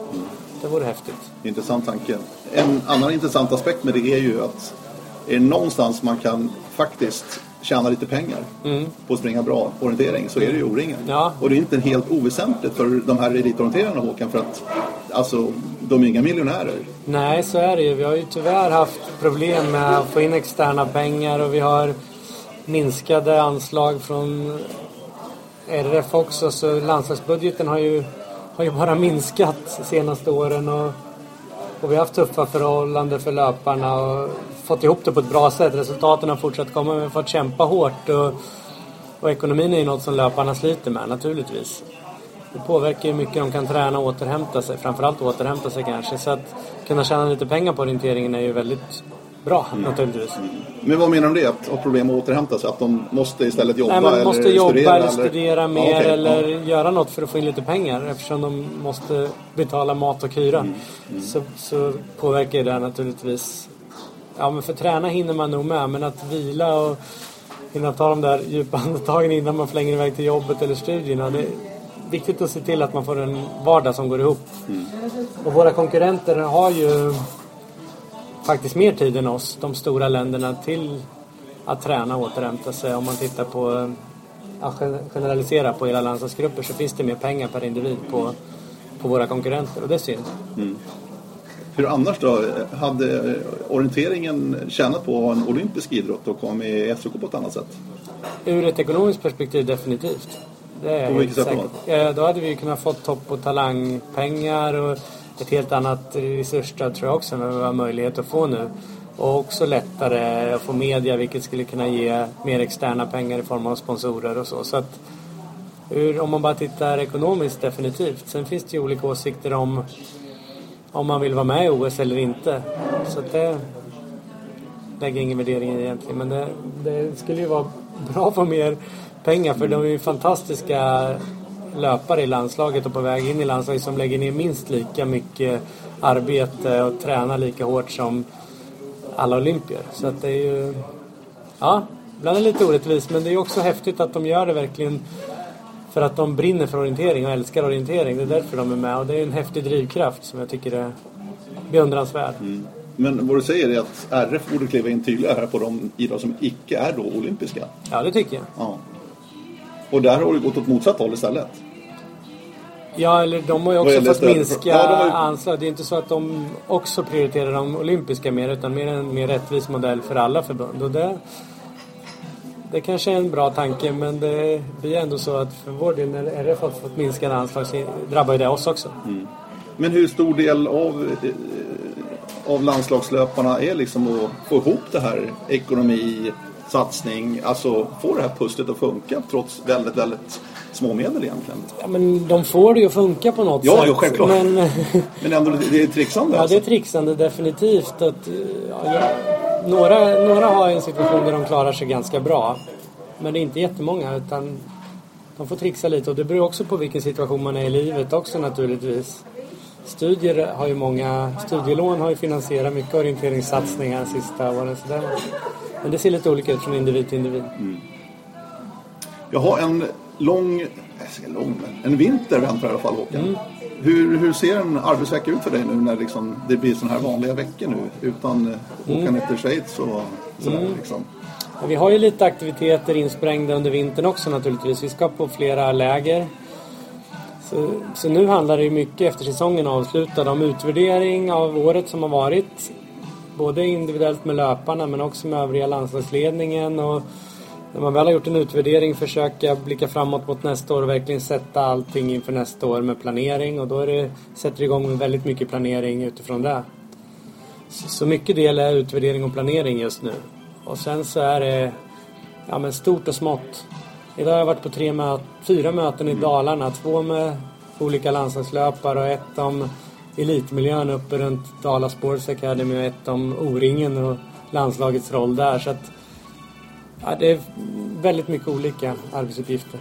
Det vore häftigt. Intressant tanke. En annan intressant aspekt med det är ju att är det någonstans man kan faktiskt tjäna lite pengar på att springa bra orientering så är det ju O-ringen. Mm. Ja. Och det är inte helt oväsentligt för de här elitorienterarna Håkan för att alltså, de är inga miljonärer. Nej, så är det ju. Vi har ju tyvärr haft problem med att få in externa pengar och vi har minskade anslag från RF också. Så landslagsbudgeten har ju, har ju bara minskat de senaste åren. Och, och vi har haft tuffa förhållanden för löparna och fått ihop det på ett bra sätt. Resultaten har fortsatt komma men vi har fått kämpa hårt. Och, och ekonomin är ju något som löparna sliter med naturligtvis. Det påverkar ju mycket de kan träna och återhämta sig. Framförallt återhämta sig kanske. Så att kunna tjäna lite pengar på orienteringen är ju väldigt bra naturligtvis. Men vad menar du med det? Att ha problem att återhämta sig? Att de måste istället jobba Nej, man eller måste jobba studera? eller studera mer Ja, okej, eller ja. göra något för att få in lite pengar eftersom de måste betala mat och hyra. Mm, Så, så påverkar det naturligtvis. Ja men för träna hinner man nog med men att vila och hinna ta de där djupa [laughs] andetagen innan man flänger iväg till jobbet eller studierna. Det är viktigt att se till att man får en vardag som går ihop. Mm. Och våra konkurrenter har ju faktiskt mer tid än oss, de stora länderna, till att träna och återhämta sig. Om man tittar på, gen- generalisera på hela landslagsgrupper så finns det mer pengar per individ på, på våra konkurrenter och det är synd. Hur annars då? Hade orienteringen tjänat på att ha en olympisk idrott och komma med i SOK på ett annat sätt? Ur ett ekonomiskt perspektiv definitivt. Det är På vilket sätt då? Eh, Då hade vi kunnat fått topp och talangpengar och ett helt annat resursstöd tror jag också än vad vi har möjlighet att få nu. Och också lättare att få media vilket skulle kunna ge mer externa pengar i form av sponsorer och så. så att, ur, om man bara tittar ekonomiskt definitivt. Sen finns det ju olika åsikter om om man vill vara med i OS eller inte. Så att det lägger ingen värdering i egentligen. Men det, det skulle ju vara bra att få mer pengar för de är ju fantastiska löpare i landslaget och på väg in i landslaget som lägger ner minst lika mycket arbete och tränar lika hårt som alla olympier. Så att det är ju... Ja, ibland är det lite orättvist men det är också häftigt att de gör det verkligen för att de brinner för orientering och älskar orientering. Det är därför de är med och det är en häftig drivkraft som jag tycker är beundransvärd. Men vad du säger är att RF borde kliva in tydligare på de idrotter som icke är då olympiska. Ja, det tycker jag. Ja. Och där har det gått åt motsatt håll istället. Ja, eller de har ju också fått minska Ja, ju- anslag. Det är inte så att de också prioriterar de olympiska mer utan mer en mer rättvis modell för alla förbund. Och det, det kanske är en bra tanke men det blir ändå så att för vår del när RF har fått minskade anslag så drabbar ju det oss också. Men hur stor del av, eh, av landslagslöparna är liksom att få ihop det här ekonomi, satsning, alltså få det här pusslet att funka trots väldigt, väldigt små medel egentligen. Ja, men de får det ju att funka på något Ja, sätt. ja, självklart. Men, [laughs] Men ändå, det är trixande Ja, alltså. det är trixande definitivt. Att, eh, ja, jag, några, några har en situation där de klarar sig ganska bra. Men det är inte jättemånga utan de får trixa lite och det beror också på vilken situation man är i livet också naturligtvis. Studier har ju många, studielån har ju finansierat mycket orienteringssatsningar sista åren. Så där. Men det ser lite olika ut från individ till individ. Jag har en lång, jag lång, en vinter väntar i alla fall Håkan. Mm. Hur, hur ser en arbetsvecka ut för dig nu när liksom, det blir sådana här vanliga veckor nu utan eh, åka Mm. till Schweiz och sådär liksom? Ja, Vi har ju lite aktiviteter insprängda under vintern också naturligtvis. Vi ska på flera läger. Så, så nu handlar det ju mycket efter säsongen avslutad om utvärdering av året som har varit. Både individuellt med löparna men också med övriga landslagsledningen. Och när man väl har gjort en utvärdering försöka blicka framåt mot nästa år och verkligen sätta allting inför nästa år med planering. Och då är det, sätter det igång väldigt mycket planering utifrån det. Så, mycket del är utvärdering och planering just nu. Och sen så är det ja, men stort och smått. Idag har jag varit på tre mö- fyra möten i Dalarna. Två med olika landslagslöpare och ett om elitmiljön uppe runt Dala Sports Academy och ett om O-ringen och landslagets roll där. Så att, ja, det är väldigt mycket olika arbetsuppgifter.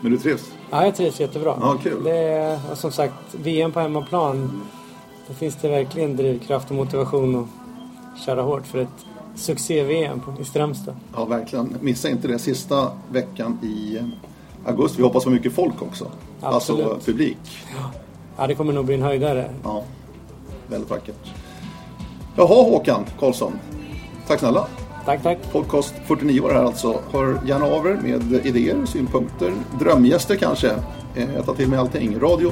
Men du trivs? Ja, jag trivs jättebra. Ja, kul. Det är och som sagt VM på hemmaplan. Då finns det verkligen drivkraft och motivation att köra hårt för ett succé-VM i Strömstad. Ja, verkligen. Missa inte det sista veckan i augusti. Vi hoppas på mycket folk också. Absolut. Alltså publik. Ja, det kommer nog bli en höjdare. Ja, väldigt vackert. Jaha Håkan Karlsson. Tack snälla. Tack, tack. Podcast 49 var det här alltså. Hör gärna av er med idéer, synpunkter, drömgäster kanske. Eh, Jag tar till mig allting. Radio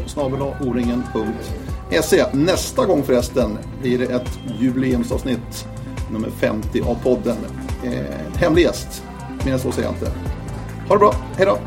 oringen.se. Nästa gång förresten blir det ett jubileumsavsnitt nummer 50 av podden. Eh, hemlig gäst. Mer än så säger jag inte. Ha det bra. Hej då!